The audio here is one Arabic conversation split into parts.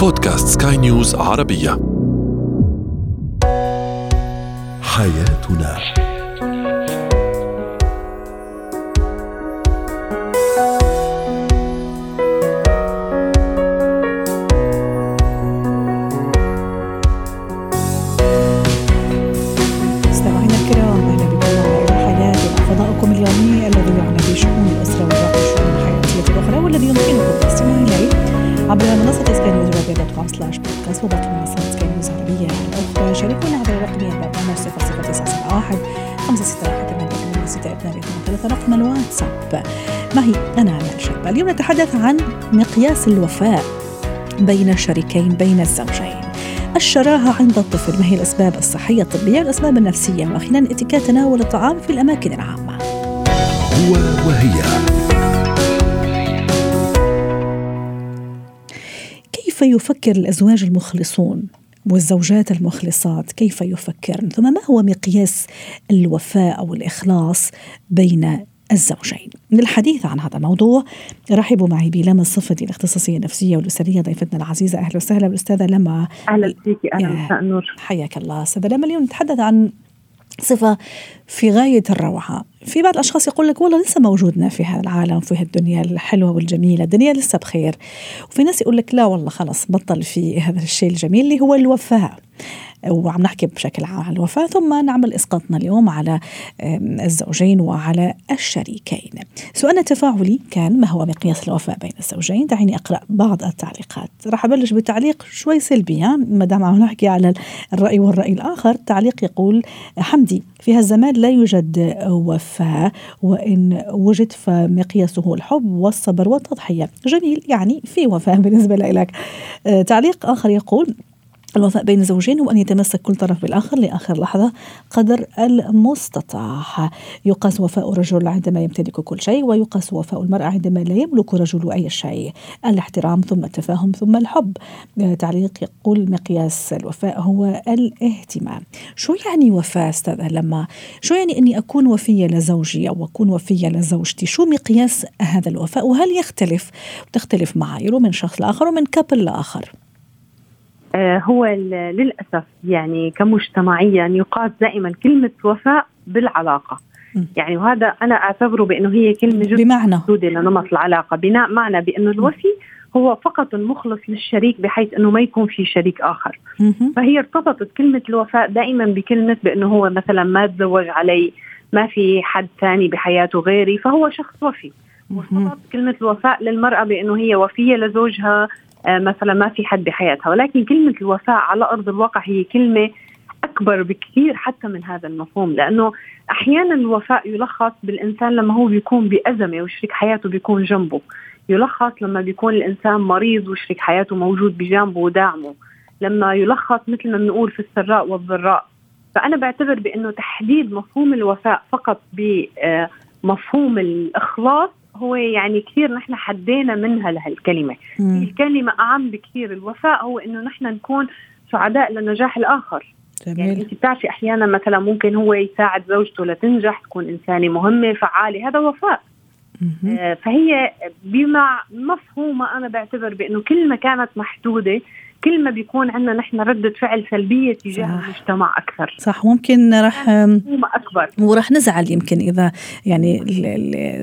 بودكاست سكاي نيوز عربية. حياتنا. مستمعينا الكرام أهلا بكم معنا إلى حياتنا فضاؤكم اليومي الذي يعنى بشؤون الأسرة وباقي الشؤون الحياتيه الاخرى والذي يمكنكم الاستماع إليه عبر منصة سكاي slash podcast وباقي منصات سكاي نيوز العربيه الاخرى شاركونا عبر الرقم البرنامج 00971 561 ثلاثة. رقم الواتساب. معي أنا أمال شابة اليوم نتحدث عن مقياس الوفاء بين الشريكين بين الزوجين. الشراهة عند الطفل. ما هي الأسباب الصحية؟ الطبية والأسباب النفسية. وأخيرا اتيكيت تناول الطعام في الأماكن العامة. هو وهي. كيف يفكر الأزواج المخلصون والزوجات المخلصات؟ كيف يفكرن؟ ثم ما هو مقياس الوفاء أو الإخلاص بين الزوجين؟ للحديث عن هذا الموضوع رحبوا معي بلما الصفدي الاختصاصية النفسية والأسرية ضيفتنا العزيزة. أهلا وسهلا بالأستاذة لما أهلا فيكي أهلا النور حياك الله. أستاذة لما اليوم نتحدث عن صفة في غاية الروعة. في بعض الأشخاص يقول لك والله لسه موجودنا في هذا العالم في هالدنيا الحلوة والجميلة. الدنيا لسه بخير. وفي ناس يقول لك لا والله خلاص بطل في هذا الشيء الجميل اللي هو الوفاء. وعم نحكي بشكل عام. عن الوفاة ثم نعمل إسقاطنا اليوم على الزوجين وعلى الشريكين. سؤالنا التفاعلي كان ما هو مقياس الوفاء بين الزوجين؟ دعيني أقرأ بعض التعليقات. راح أبلش بتعليق شوي سلبي ما دام عم نحكي على الرأي والرأي الآخر تعليق يقول حمدي في هالزمان لا يوجد وفاء وإن وجد فمقياسه الحب والصبر والتضحية. جميل يعني في وفاء بالنسبة لك. آه، تعليق آخر يقول الوفاء بين الزوجين هو أن يتمسك كل طرف بالآخر لآخر لحظة قدر المستطاع يقاس وفاء الرجل عندما يمتلك كل شيء ويقاس وفاء المرأة عندما لا يملك رجل أي شيء. الاحترام ثم التفاهم ثم الحب. تعليق يقول مقياس الوفاء هو الاهتمام. شو يعني وفاء أستاذة لما شو يعني أني أكون وفية لزوجي أو أكون وفية لزوجتي؟ شو مقياس هذا الوفاء؟ وهل يختلف؟ تختلف معاييره من شخص لآخر ومن كابل لآخر. هو ال- للأسف يعني كمجتمعيا يقاس دائما كلمة وفاء بالعلاقة. يعني وهذا أنا أعتبره بأنه هي كلمة جدا بمعنى. لنمط العلاقة. بناء معنى بأنه الوفي هو فقط المخلص للشريك بحيث أنه ما يكون في شريك آخر. فهي ارتبطت كلمة الوفاء دائما بكلمة بأنه هو مثلا ما تزوج علي ما في حد ثاني بحياته غيري فهو شخص وفي. كلمة الوفاء للمرأة بأنه هي وفية لزوجها آه، مثلا ما في حد بحياتها. ولكن كلمة الوفاء على أرض الواقع هي كلمة أكبر بكثير حتى من هذا المفهوم. لأنه أحيانا الوفاء يلخص بالإنسان لما هو بيكون بأزمة وشريك حياته بيكون جنبه. يلخص لما بيكون الإنسان مريض وشريك حياته موجود بجانبه وداعمه. لما يلخص مثل ما بنقول في السراء والضراء. فأنا بعتبر بأنه تحديد مفهوم الوفاء فقط بمفهوم الإخلاص هو يعني كثير نحن حدينا منها لهالكلمة مم. الكلمة أعم بكثير الوفاء هو إنه نحن نكون سعداء لنجاح الآخر يعني جميل أنت بتعرفي أحيانا مثلا ممكن هو يساعد زوجته لتنجح تكون إنسانة مهمة فعالة هذا وفاء. آه، فهي بما مفهومة أنا بعتبر بأنه كل ما كانت محدودة كل ما بيكون عندنا نحن ردة فعل سلبية تجاه صح. المجتمع أكثر. صح ممكن راح أكبر. وراح نزعل يمكن إذا يعني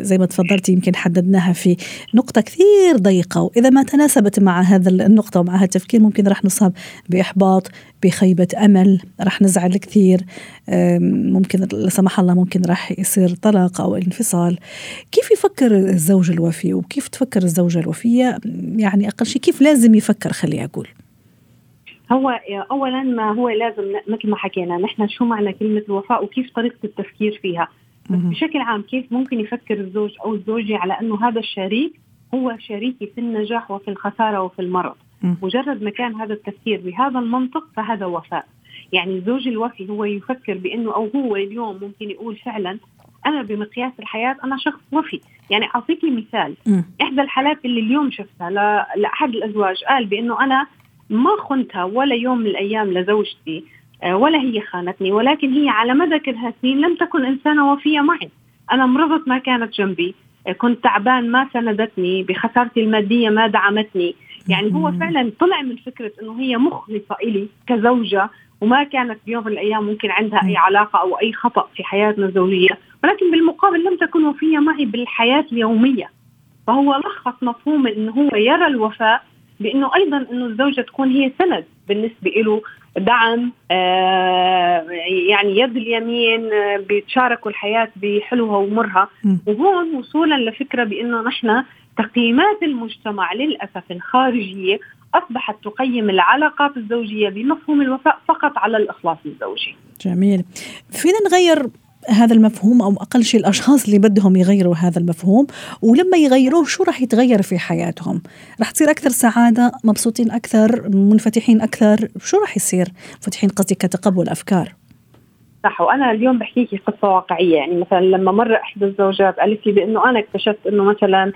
زي ما تفضلتي يمكن حددناها في نقطة كثير ضيقة وإذا ما تناسبت مع هذا النقطة ومع هذا التفكير ممكن راح نصاب بإحباط بخيبة أمل راح نزعل كثير ممكن لا سمح الله ممكن راح يصير طلاق أو انفصال. كيف يفكر الزوج الوفي وكيف تفكر الزوجة الوفية؟ يعني أقل شيء كيف لازم يفكر خلي أقول. هو اولا ما هو لازم مثل ما حكينا نحن شو معنى كلمة الوفاء وكيف طريقة التفكير فيها. بشكل عام كيف ممكن يفكر الزوج أو الزوجة على إنه هذا الشريك هو شريكي في النجاح وفي الخسارة وفي المرض. مجرد ما كان هذا التفكير بهذا المنطق فهذا وفاء يعني الزوج الوفي هو يفكر بإنه أو هو اليوم ممكن يقول فعلا أنا بمقياس الحياة أنا شخص وفي يعني أعطيكي مثال. إحدى الحالات اللي اليوم شفتها لأحد الأزواج قال بإنه أنا ما خنتها ولا يوم من الأيام لزوجتي آه، ولا هي خانتني ولكن هي على مدى كل هالسنين لم تكن إنسانة وفية معي. أنا مرضت ما كانت جنبي آه، كنت تعبان ما سندتني بخسارتي المادية ما دعمتني. يعني هو فعلا طلع من فكرة إنه هي مخلصة إلي كزوجة وما كانت بيوم من الأيام ممكن عندها أي علاقة أو أي خطأ في حياتنا الزوجية. ولكن بالمقابل لم تكن وفية معي بالحياة اليومية. فهو لخص مفهوم إنه هو يرى الوفاء بأنه أيضا أنه الزوجة تكون هي سند بالنسبة له دعم آه يعني يد اليمين آه بيتشاركوا الحياة بحلوها ومرها وهون وصولا لفكرة بأنه نحن تقييمات المجتمع للأسف الخارجية أصبحت تقيم العلاقات الزوجية بمفهوم الوفاء فقط على الإخلاص الزوجي. جميل. فينا نغير هذا المفهوم أو أقل شيء الأشخاص اللي بدهم يغيروا هذا المفهوم ولما يغيروه شو راح يتغير في حياتهم؟ راح تصير أكثر سعادة مبسوطين أكثر منفتحين أكثر شو راح يصير؟ منفتحين قصدي كتقبل افكار صح وأنا اليوم بحكي لك قصة واقعية يعني مثلا لما مرة إحدى الزوجات قالت لي بأنه أنا اكتشفت إنه مثلا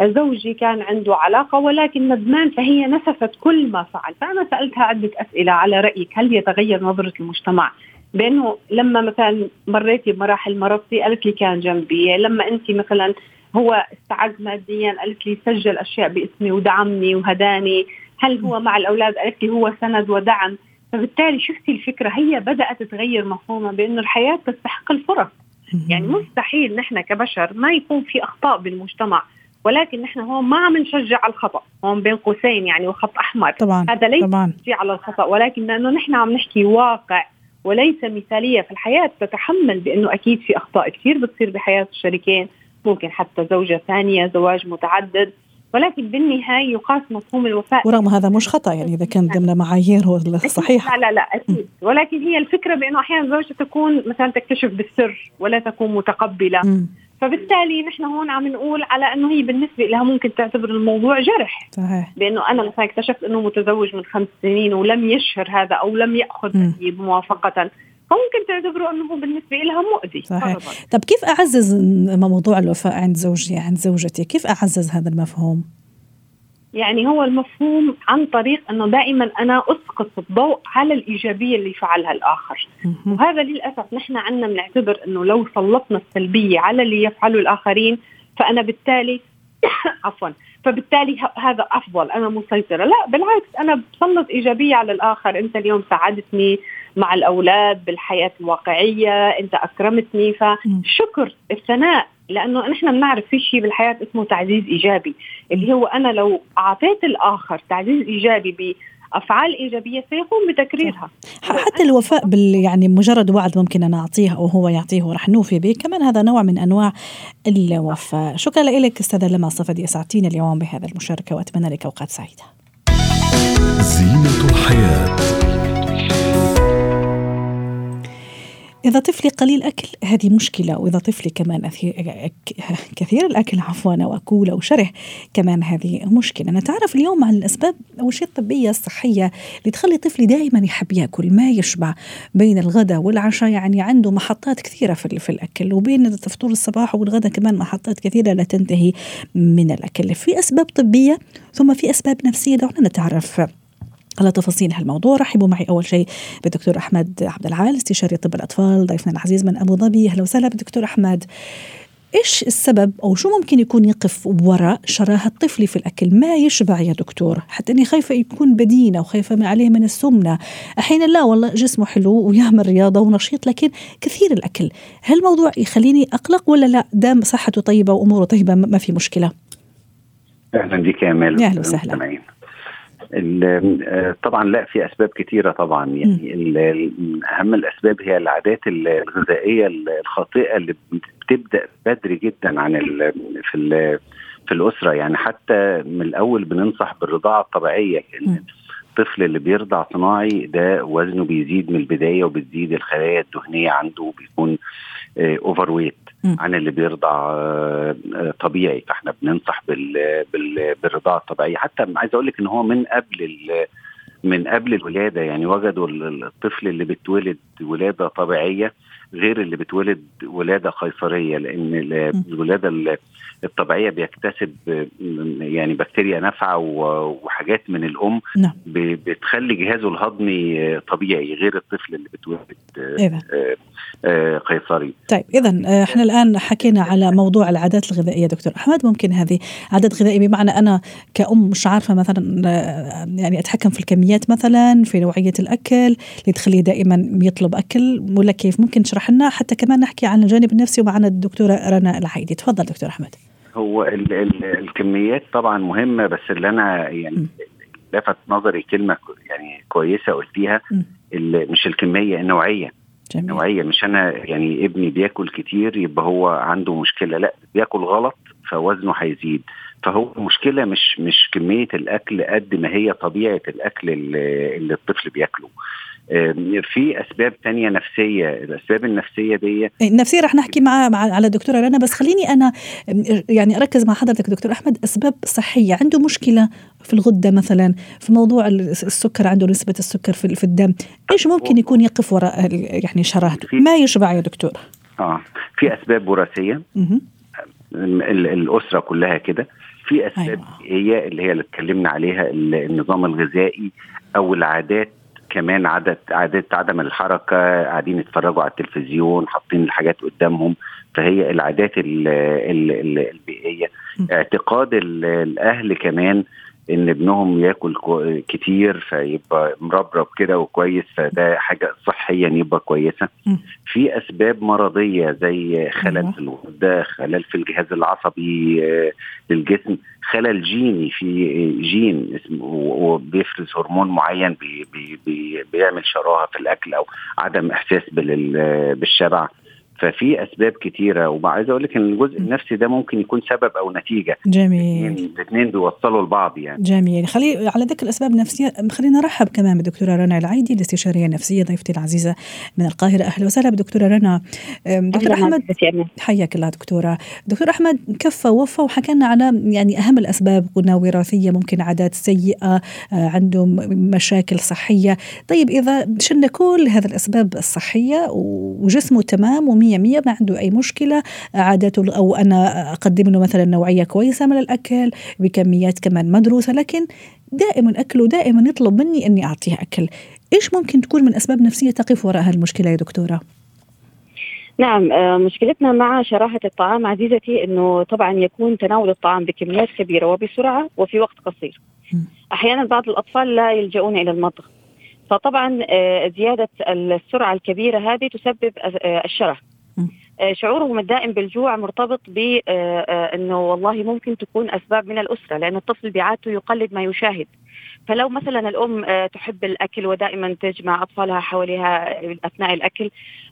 زوجي كان عنده علاقة ولكن ندمان فهي نسفت كل ما فعل. فأنا سألتها عدة أسئلة على رأيك هل يتغير نظرة المجتمع؟ بأنه لما مثلا مريتي بمراحل مرضتي قالت لي كان جنبي لما انت مثلا هو استعز ماديا قالت لي سجل أشياء باسمي ودعمني وهداني هل هو مع الأولاد؟ قالت لي هو سند ودعم. فبالتالي شفتي الفكرة هي بدأت تغير مفهومها بأنه الحياة تستحق الفرص. يعني مستحيل نحن كبشر ما يكون في أخطاء بالمجتمع ولكن نحن هون ما عم نشجع على الخطأ. هون بين قوسين يعني وخط أحمر. طبعا هذا ليس طبعا. تشجيع على الخطأ ولكن لأنه نحن عم نحكي واقع. وليس مثالية في الحياة. تتحمل بأنه أكيد في أخطاء كثير بتصير بحياة الشريكين ممكن حتى زوجة ثانية زواج متعدد ولكن بالنهاية يقاس مفهوم الوفاء. ورغم هذا مش خطأ يعني إذا كان ضمن معاييره الصحيحه لا لا لا أكيد. ولكن هي الفكرة بأنه أحيانا زوجة تكون مثلا تكتشف بالسر ولا تكون متقبلة. م. فبالتالي نحن هون عم نقول على إنه هي بالنسبة لها ممكن تعتبر الموضوع جرح. صحيح. بأنه أنا مثلا اكتشفت إنه متزوج من خمس سنين ولم يشهر هذا أو لم يأخذ موافقة فممكن تعتبره إنه بالنسبة لها مؤذي. صحيح. طب كيف أعزز موضوع الوفاء عند زوجي عند زوجتي؟ كيف أعزز هذا المفهوم؟ يعني هو المفهوم عن طريق إنه دائما أنا أسقط الضوء على الإيجابية اللي فعلها الآخر. وهذا للأسف نحن عندنا بنعتبر إنه لو سلطنا السلبية على اللي يفعله الآخرين فأنا بالتالي عفوا فبالتالي هذا أفضل أنا مسيطرة. لا بالعكس أنا بسلط إيجابية على الآخر. أنت اليوم ساعدتني مع الأولاد بالحياة الواقعية أنت أكرمتني فالشكر الثناء لأنه نحن بنعرف في شيء بالحياة اسمه تعزيز إيجابي اللي هو أنا لو أعطيت الآخر تعزيز إيجابي افعال إيجابية سيقوم بتكريرها. حتى الوفاء بال يعني مجرد وعد ممكن أنا أعطيه أو هو يعطيه ورح نوفي به كمان هذا نوع من أنواع الوفاء. شكرا لك استاذه لما صفدي اسعدتينا اليوم بهذا المشاركة وأتمنى لك أوقات سعيدة. زينة الحياة. إذا طفلي قليل أكل هذه مشكلة. وإذا طفلي كمان كثير الأكل عفوا أو أكول أو شره كمان هذه مشكلة. نتعرف اليوم عن الأسباب أو الشيء الطبية الصحية اللي تخلي طفلي دائما يحب يأكل. ما يشبع بين الغداء والعشاء يعني عنده محطات كثيرة في, في الأكل. وبين فطور الصباح والغداء كمان محطات كثيرة لا تنتهي من الأكل. في أسباب طبية ثم في أسباب نفسية دعونا نتعرف على تفاصيل هالموضوع رحبوا معي أول شيء بالدكتور أحمد عبد العال استشاري طب الأطفال ضيفنا العزيز من أبو ظبي. أهلا وسهلا بالدكتور أحمد. إيش السبب أو شو ممكن يكون يقف وراء شراهة طفلي في الأكل؟ ما يشبع يا دكتور. حتى إني خايفة يكون بدينة وخايفة ما عليه من السمنة. أحيانا لا والله جسمه حلو ويعمل رياضة ونشيط لكن كثير الأكل. هل الموضوع يخليني أقلق ولا لا؟ دام صحته طيبة وأموره طيبة ما في مشكلة. أهلا بك يا مال أهلا وسهلا. طبعا لا في أسباب كثيره طبعا. يعني أهم الأسباب هي العادات الغذائية الخاطئة اللي بتبدأ بدري جدا عن ال في ال في الأسرة. يعني حتى من الأول بننصح بالرضاعة الطبيعية. يعني الطفل اللي بيرضع صناعي ده وزنه بيزيد من البداية وبتزيد الخلايا الدهنية عنده بيكون overweight عن اللي بيرضع طبيعي. فاحنا بننصح بال بال بالرضاعة الطبيعية. حتى عايز أقول لك إن هو من قبل من قبل الولادة. يعني وجدوا الطفل اللي بتولد ولادة طبيعية غير اللي بتولد ولادة قيصرية لأن ال- الولادة ال- الطبيعية بيكتسب يعني بكتيريا نافعة وحاجات من الأم نعم. بتخلي جهازه الهضمي آه، طبيعي غير الطفل اللي بتولد آه، إذا آه، آه، قيصري. طيب اذا إحنا الآن حكينا على موضوع العادات الغذائية دكتور أحمد. ممكن هذه عادات غذائية بمعنى أنا كأم مش عارفة مثلا آه، يعني أتحكم في الكميات مثلا في نوعية الأكل اللي تخليه دائما يطلب أكل ولا كيف؟ ممكن تشرح لنا حتى كمان نحكي عن الجانب النفسي ومعنا الدكتورة رنا العيدي تفضل دكتور أحمد. هو ال ال الكميات طبعا مهمة بس اللي أنا م. يعني لفت نظري كلمة يعني كويسة قلتيها مش الكمية النوعية. جميل. نوعيه مش أنا يعني ابني بياكل كتير يبقى هو عنده مشكلة لأ بياكل غلط فوزنه هيزيد. فهو المشكلة مش مش كمية الأكل قد ما هي طبيعة الأكل اللي, الطفل بياكله. في أسباب تانية نفسية. الأسباب النفسية دي النفسيه رح نحكي مع, على الدكتوره رنا بس خليني أنا يعني أركز مع حضرتك دكتور أحمد أسباب صحية. عنده مشكلة في الغدة مثلا في موضوع السكر عنده نسبة السكر في الدم. إيش ممكن يكون يقف وراء يعني شراهته ما يشبع يا دكتور؟ آه في أسباب وراثية. الأسرة كلها كده. في أسباب أيوة. هي اللي هي اللي اتكلمنا عليها ال- النظام الغذائي أو العادات كمان عادة عادات عدم الحركة قاعدين يتفرجوا على التلفزيون حاطين الحاجات قدامهم فهي العادات ال ال ال البيئية م. اعتقاد ال- الأهل كمان إن ابنهم ياكل كتير فيبقى مربرب كده وكويس فده حاجة صحيا يبقى كويسة م. في أسباب مرضية زي خلل. في الغدة خلل في الجهاز العصبي آه، للجسم خلل جيني في جين اسمه وبيفرز هرمون معين بي بي بي بيعمل شراهة في الأكل أو عدم إحساس بال- بالشبع ففي أسباب كتيرة وعايز أقول لك إن الجزء النفسي ده ممكن يكون سبب أو نتيجة. جميل. الاثنين بيوصلوا لبعض يعني. جميل. خلي على ذكر الأسباب النفسية خلينا نرحب كمان بالدكتوره رنا العيدي الاستشارية النفسية ضيفتي العزيزة من القاهرة. أهلا وسهلا بدكتورة رنا. دكتور أحمد. حياك الله دكتورة. دكتور أحمد كفى ووفى وحكى لنا على يعني أهم الأسباب قلنا وراثية ممكن عادات سيئة آه، عنده م- مشاكل صحية. طيب إذا شلنا كل هذه الأسباب الصحية و- وجسمه تمام ومية مية ما عنده أي مشكلة. عاداته أو أنا أقدم له مثلا نوعية كويسة من الأكل بكميات كمان مدروسة لكن دائما أكله دائما يطلب مني أني أعطيه أكل. إيش ممكن تكون من أسباب نفسية تقف وراء هالمشكلة يا دكتورة؟ نعم آه، مشكلتنا مع شراهة الطعام عزيزتي أنه طبعا يكون تناول الطعام بكميات كبيرة وبسرعة وفي وقت قصير. أحيانا بعض الأطفال لا يلجؤون إلى المضغ فطبعا آه، زيادة السرعة الكبيرة هذه تسبب آه، الشره شعورهم الدائم بالجوع مرتبط بأنه والله ممكن تكون أسباب من الأسرة لأن الطفل بعادته يقلد ما يشاهد. فلو مثلا الأم آه، تحب الأكل ودائما تجمع أطفالها حولها أثناء الأكل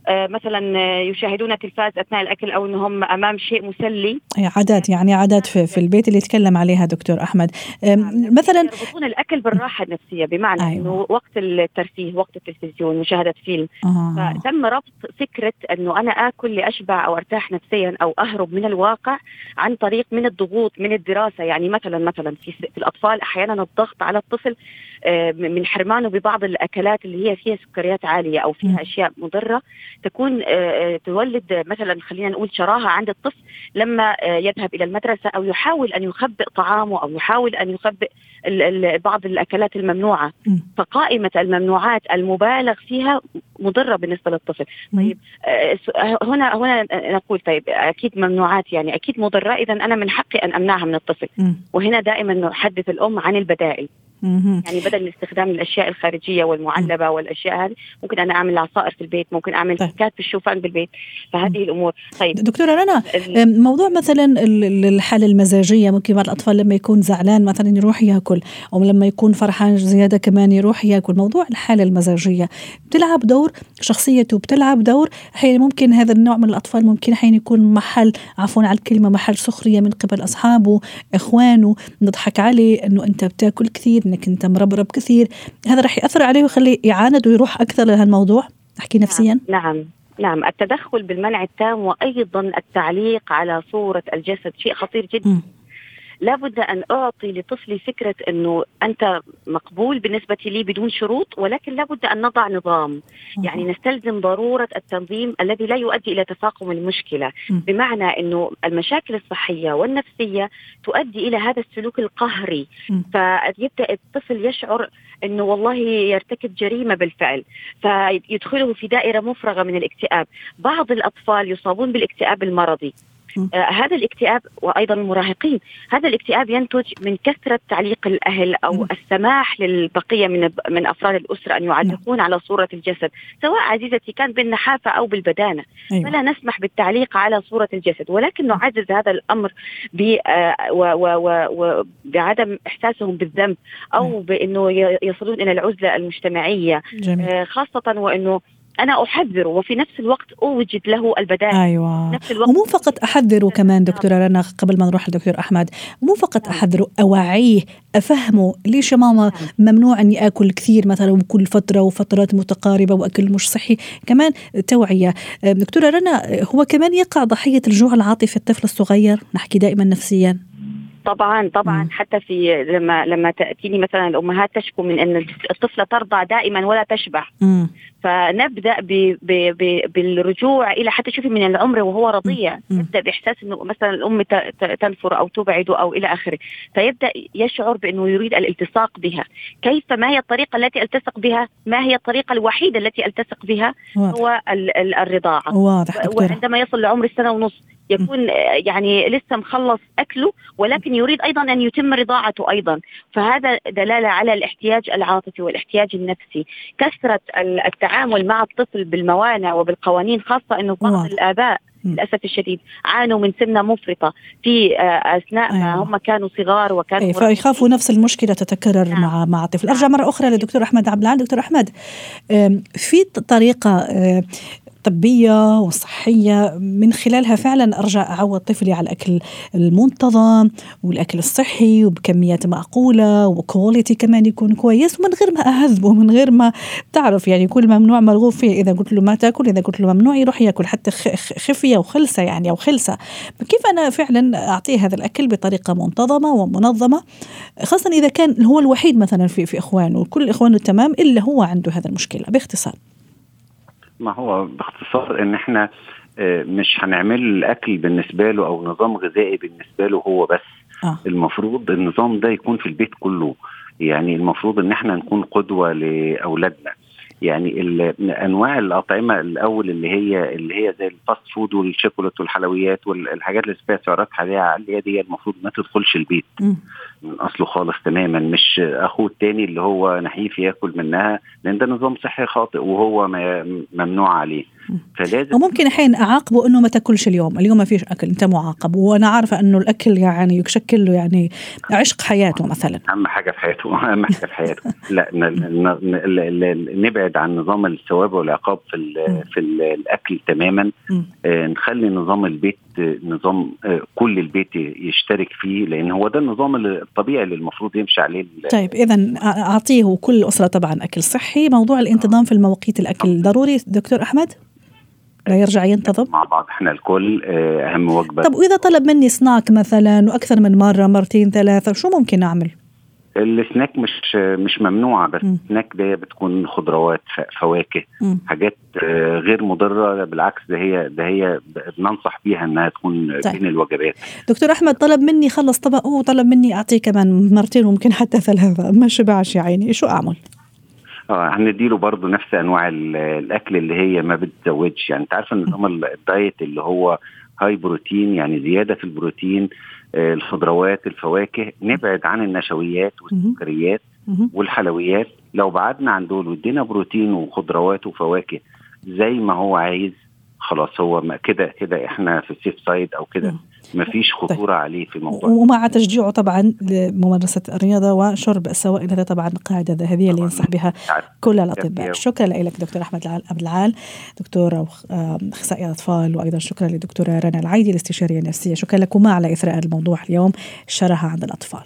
آه، مثلا آه، يشاهدون تلفاز أثناء الأكل أو إنهم أمام شيء مسلي عادات يعني عادات في, في البيت اللي يتكلم عليها دكتور أحمد أم، مثلا يربطون الأكل بالراحة النفسية بمعنى أيوة. إنه وقت الترفيه وقت التلفزيون مشاهدة فيلم آه. فتم ربط فكرة إنه أنا آكل لأشبع أو أرتاح نفسيا أو أهرب من الواقع عن طريق من الضغوط من الدراسة يعني مثلا مثلا في, في الأطفال أحيانا الضغط على الطفل آه، من حرمانه ببعض الأكلات اللي هي فيها سكريات عالية أو. فيها أشياء مضرة تكون آه، آه، تولد مثلا خلينا نقول شراهة عند الطفل لما يذهب إلى المدرسة أو يحاول أن يخبئ طعامه أو يحاول أن يخبئ بعض الأكلات الممنوعة. فقائمة الممنوعات المبالغ فيها مضرة بالنسبة للطفل طيب آه، آه، هنا هنا نقول طيب أكيد ممنوعات يعني أكيد مضرة اذا أنا من حقي أن أمنعها من الطفل. وهنا دائما نحدث الأم عن البدائل. يعني بدل من استخدام الأشياء الخارجية والمعلبة والأشياء هذه ممكن أنا أعمل عصائر في البيت ممكن أعمل طيب. كيكات في الشوفان بالبيت. فهذه الأمور. طيب. دكتورة رنا موضوع مثلا ال- ال- الحالة المزاجية ممكن بعض الأطفال لما يكون زعلان مثلا يروح يأكل أو لما يكون فرحان زيادة كمان يروح يأكل. موضوع الحالة المزاجية بتلعب دور شخصيته بتلعب دور أحيانا ممكن هذا النوع من الأطفال ممكن أحيانا يكون محل عفوا على الكلمة محل سخرية من قبل أصحابه إخوانه نضحك عليه أنه أنت بتأكل كثير أنك أنت مربرب كثير. هذا رح يأثر عليه ويخليه يعاند ويروح أكثر لهالموضوع. أحكي نفسيا. نعم نعم. التدخل بالمنع التام وأيضا التعليق على صورة الجسد شيء خطير جدا. لابد أن أعطي لطفلي فكرة أنه أنت مقبول بالنسبة لي بدون شروط ولكن لابد أن نضع نظام. يعني نستلزم ضرورة التنظيم الذي لا يؤدي إلى تفاقم المشكلة. بمعنى أنه المشاكل الصحية والنفسية تؤدي إلى هذا السلوك القهري. فيبدا الطفل يشعر أنه والله يرتكب جريمة بالفعل فيدخله في دائرة مفرغة من الاكتئاب. بعض الأطفال يصابون بالاكتئاب المرضي. آه هذا الاكتئاب وأيضا المراهقين هذا الاكتئاب ينتج من كثرة تعليق الأهل أو م. السماح للبقية من من أفراد الأسرة أن يعلقون على صورة الجسد سواء عزيزتي كان بالنحافة أو بالبدانة أيوة. فلا نسمح بالتعليق على صورة الجسد ولكن نعزز هذا الأمر بعدم إحساسهم بالذنب أو بإنه يصلون إلى العزلة المجتمعية جميل. آه خاصة وإنه أنا احذره وفي نفس الوقت أوجد له البدائل. أيوه. نفس الوقت ومو فقط احذره كمان دكتورة رنا قبل ما نروح لدكتور أحمد مو فقط احذره أوعيه أفهمه ليش يا ماما ممنوع إني آكل كثير مثلا وكل فترة وفترات متقاربة وأكل مش صحي. كمان توعية. دكتورة رنا هو كمان يقع ضحية الجوع العاطفي الطفل الصغير؟ نحكي دائما نفسيا. طبعا طبعا. م. حتى في لما لما تأتيني مثلا الأمهات تشكو من إن الطفلة ترضع دائما ولا تشبع. م. فنبدأ ب ب ب بالرجوع إلى حتى شوفي من العمر وهو رضيع. نبدا بإحساس إنه مثلا الأم تنفر أو تبعده أو إلى آخره. فيبدأ يشعر بإنه يريد الالتصاق بها. كيف؟ ما هي الطريقة التي ألتصق بها؟ ما هي الطريقة الوحيدة التي ألتصق بها؟ واضح. هو الرضاعة. واضح وعندما يصل لعمر السنة ونص يكون يعني لسه مخلص أكله ولكن يريد أيضا أن يتم رضاعته أيضا. فهذا دلالة على الاحتياج العاطفي والاحتياج النفسي. كثرة التعامل مع الطفل بالموانع وبالقوانين خاصة إنه بعض الآباء للأسف الشديد. عانوا من سمنة مفرطة في آه، أثناء ما أيوة. هم كانوا صغار وكانوا أيوة فيخافوا نفس المشكلة تتكرر نعم. مع مع الطفل. أرجع مرة أخرى للدكتور أحمد عبد العال. دكتور أحمد في طريقة الطبية والصحية. من خلالها فعلا أرجع أعود طفلي على الأكل المنتظم والأكل الصحي وبكميات معقولة وكواليتي كمان يكون كويس. ومن غير ما أهذبه من غير ما تعرف يعني كل ممنوع مرغوب فيه. إذا قلت له ما تأكل إذا قلت له ممنوع يروح يأكل حتى خفية وخلسة يعني أو خلسة. كيف أنا فعلا أعطيه هذا الأكل بطريقة منتظمة ومنظمة؟ خاصة إذا كان هو الوحيد مثلا في في إخوانه وكل إخوانه تمام إلا هو عنده هذا المشكلة. باختصار. ما هو باختصار إن إحنا آه، مش هنعمل الأكل بالنسبة له أو نظام غذائي بالنسبة له هو بس. آه. المفروض النظام ده يكون في البيت كله. يعني المفروض إن إحنا نكون قدوة لأولادنا. يعني أنواع الأطعمة الأول اللي هي اللي هي زي ال fast food والشوكولاته والحلويات والحاجات اللي فيها سعرات حرارية عاليه دي المفروض ما تدخلش البيت. م. من أصله خالص تماما. مش أخوه التاني اللي هو نحيف ياكل منها لأن ده نظام صحي خاطئ وهو ممنوع عليه. فلازم وممكن الحين أعاقبه إنه ما تأكلش اليوم، اليوم ما فيش أكل أنت معاقب. وأنا عارفة إنه الأكل يعني يشكل له يعني عشق حياته مثلا. أهم حاجة في حياته أهم حاجة في حياته. لا نبعد عن نظام الثواب والعقاب في في الأكل تماما. آه نخلي نظام البيت نظام آه كل البيت يشترك فيه لأن هو ده النظام الطبيعي اللي المفروض يمشي عليه طيب اذا أعطيه كل أسرة طبعا أكل صحي. موضوع الانتظام في المواقيت الأكل ضروري دكتور أحمد؟ يرجع ينتظم مع بعض إحنا الكل آه، أهم وجبة طب وإذا طلب مني سناك مثلا وأكثر من مرة مرتين ثلاثة شو ممكن أعمل السناك مش مش ممنوعه بس. السناك ده بتكون خضروات فواكه م. حاجات آه، غير مضرة بالعكس ده هي ده هي بننصح بيها إنها تكون طيب. بين الوجبات دكتور أحمد طلب مني خلص طبق وطلب مني اعطيه كمان مرتين وممكن حتى ثلاثة ما شبعش يا عيني شو أعمل؟ آه هنديله برضه نفس أنواع الأكل اللي هي ما بتزودش. يعني أنت عارف نظام الدايت اللي هو هاي بروتين يعني زيادة في البروتين آه الخضروات الفواكه نبعد عن النشويات والسكريات والحلويات. لو بعدنا عن دول وادينا بروتين وخضروات وفواكه زي ما هو عايز خلاص هو كده كده إحنا في السيف سايد أو كده. ما فيش طيب. خطورة طيب. عليه في الموضوع. ومع تشجيعه طبعا لممارسة الرياضة وشرب السوائل هذا طبعا قاعدة ذهبية اللي ينصح بها كل الأطباء. شكرا لك دكتور أحمد عبد العال. دكتور أخصائي أطفال وأيضا شكرا للدكتوره رنا العيدي الاستشارية النفسية. شكرا لكما على إثراء الموضوع اليوم. الشراهه عند الأطفال.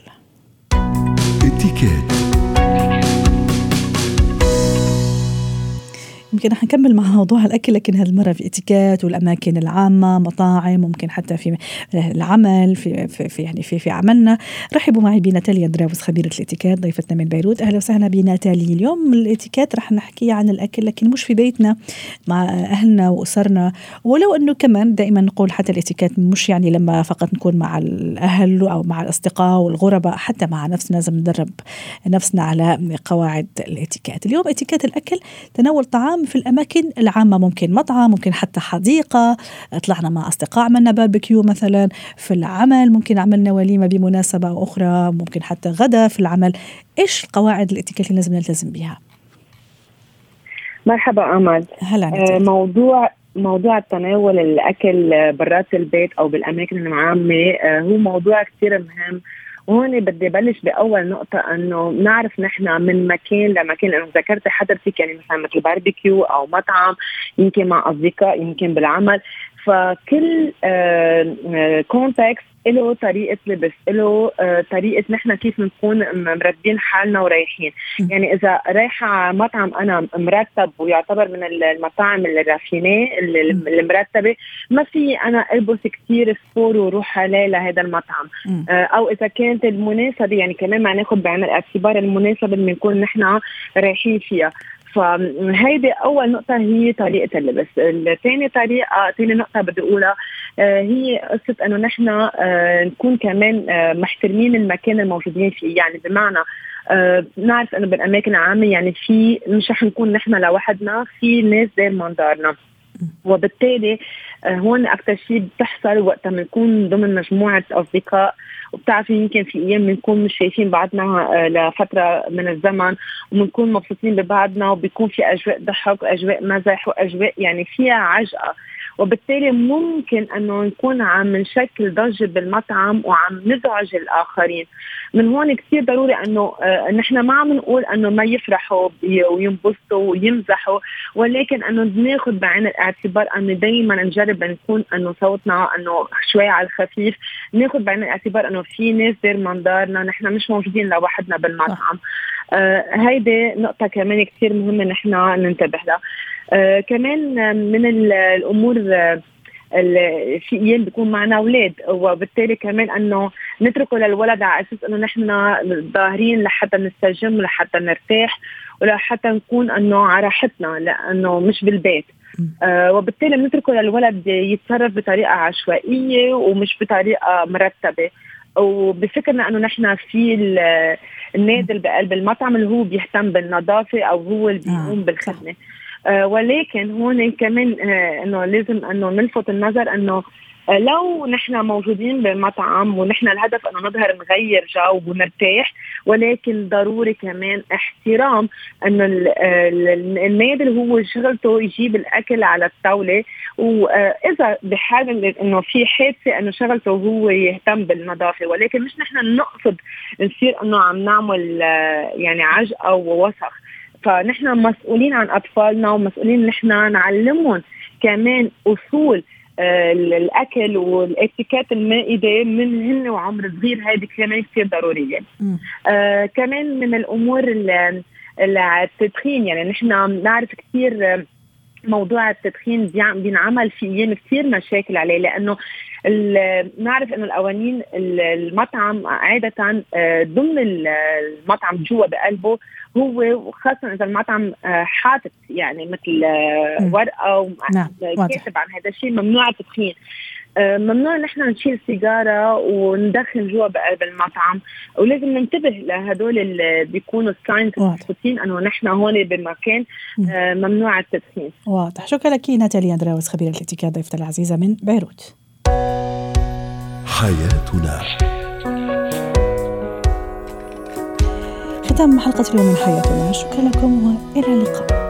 يمكن رح نكمل مع موضوع الأكل لكن هذه المره في اتيكات والأماكن العامة مطاعم ممكن حتى في العمل في في, في يعني في في عملنا؟ رحبوا معي بناتاليا دراوس خبيرة الاتيكات ضيفتنا من بيروت. أهلا وسهلا بناتالي. اليوم الاتيكات رح نحكي عن الأكل لكن مش في بيتنا مع أهلنا وأسرنا. ولو أنه كمان دائما نقول حتى الاتيكات مش يعني لما فقط نكون مع الأهل أو مع الأصدقاء والغرباء حتى مع نفسنا لازم ندرب نفسنا على قواعد الاتيكيت اليوم اتيكيت الأكل تناول طعام في الأماكن العامة ممكن مطعم ممكن حتى حديقة. طلعنا مع أصدقاء عملنا باربيكيو مثلا في العمل. ممكن عملنا وليمة بمناسبة أخرى. ممكن حتى غدا في العمل. إيش القواعد الاتيكيت اللي لازم نلتزم بها مرحبا امل هلا آه موضوع موضوع تناول الأكل برات البيت أو بالأماكن العامة آه هو موضوع كثير مهم. وهون بدي بلش بأول نقطة إنه نعرف نحن من مكان لمكان. لأنه ذكرت حضرتك يعني مثلا مثل باربيكيو أو مطعم يمكن مع أصدقاء يمكن بالعمل. فكل context آه، له طريقة لبس له آه طريقة نحن كيف بنكون مرتبين حالنا ورايحين. يعني إذا رايحة مطعم أنا مرتب ويعتبر من المطاعم ال raffiné المرتبة ما في أنا ألبس كثير سبور وروح عليه لهذا المطعم. آه أو إذا كانت المناسبة يعني كمان ما ناخذ بعين الاعتبار المناسبة اللي بنكون نحن رايحين فيها. فهيدي أول نقطة هي طريقة اللبس. الثاني طريقة ثاني نقطة بدي أقولها آه، هي قصة إنه نحن آه، نكون كمان آه، محترمين المكان الموجودين فيه. يعني بمعنى نعرف إنه بالأماكن العامة يعني في مش رح نكون نحن لوحدنا في ناس دائما دارنا. وبالتالي هون أكثر شيء بتحصل وقت ما نكون ضمن مجموعة أصدقاء وبتعرفي يمكن في أيام بنكون مش شايفين بعضنا آه، لفترة من الزمن وبنكون مبسوطين ببعضنا وبيكون في أجواء ضحك واجواء مزح وأجواء يعني فيها عجقة. وبالتالي ممكن أنه نكون عم نشكل ضجة بالمطعم وعم نزعج الآخرين. من هون كثير ضروري أنه آه نحن ما عم نقول أنه ما يفرحوا وينبسطوا ويمزحوا ولكن أنه ناخذ بعين الاعتبار أنه دائما نجرب نكون أنه صوتنا أنه شوي على الخفيف. ناخذ بعين الاعتبار أنه في ناس دير منظارنا نحن مش موجودين لوحدنا بالمطعم. آه هيدي نقطة كمان كثير مهمة نحن ننتبه لها. آه كمان من الأمور آه في أيام بيكون معنا أولاد وبالتالي كمان إنه نتركه للولد على أساس إنه نحن ظاهرين لحتى نستجم لحتى نرتاح ولحتى نكون إنه على راحتنا لأنه مش بالبيت. آه وبالتالي بنتركه للولد يتصرف بطريقة عشوائية ومش بطريقة مرتبة. وبفكرنا إنه نحن في النادل بقلب المطعم اللي هو بيهتم بالنظافة أو هو اللي بيقوم. بالخدمة. ولكن هون كمان آه إنه لازم إنه نلفت النظر إنه آه، لو نحن موجودين بمطعم ونحن الهدف إنه نظهر نغير جو ونرتاح ولكن ضروري كمان احترام إنه النادي اللي هو شغلته يجيب الأكل على الطاولة. واذا بحال إنه في حادثة إنه شغلته هو يهتم بالنظافة ولكن مش نحن نقصد نصير إنه عم نعمل آه، يعني عجقة ووسخ. فنحن مسؤولين عن أطفالنا ومسؤولين نحن نعلمهم كمان أصول آه الأكل والاتيكيت المائدة من هن وعمر صغير هذه كمان كثير ضرورية. آه كمان من الأمور التدخين يعني نحن نعرف كثير موضوع التدخين بينعمل في أيام كثير مشاكل عليه لأنه نعرف إنه القوانين المطعم عادة آه، ضمن المطعم جوا بقلبه هو خاصه إذا المطعم آه، حاطط يعني مثل آه، ورقة نعم. كاتب عن هذا الشيء ممنوع التدخين ممنوع نحن نشيل سيجارة وندخن جوا بقلب المطعم ولازم ننتبه لهدول اللي بيكونوا ساينز مبسوطين إنه نحن هون بمكان ممنوع التدخين. واضح. شكرا لك ناتاليا أندراوس خبيرة الاتيكيت ضيفتنا العزيزة من بيروت. حياتنا. ختام حلقة اليوم من حياتنا. شكرا لكم وإلى اللقاء.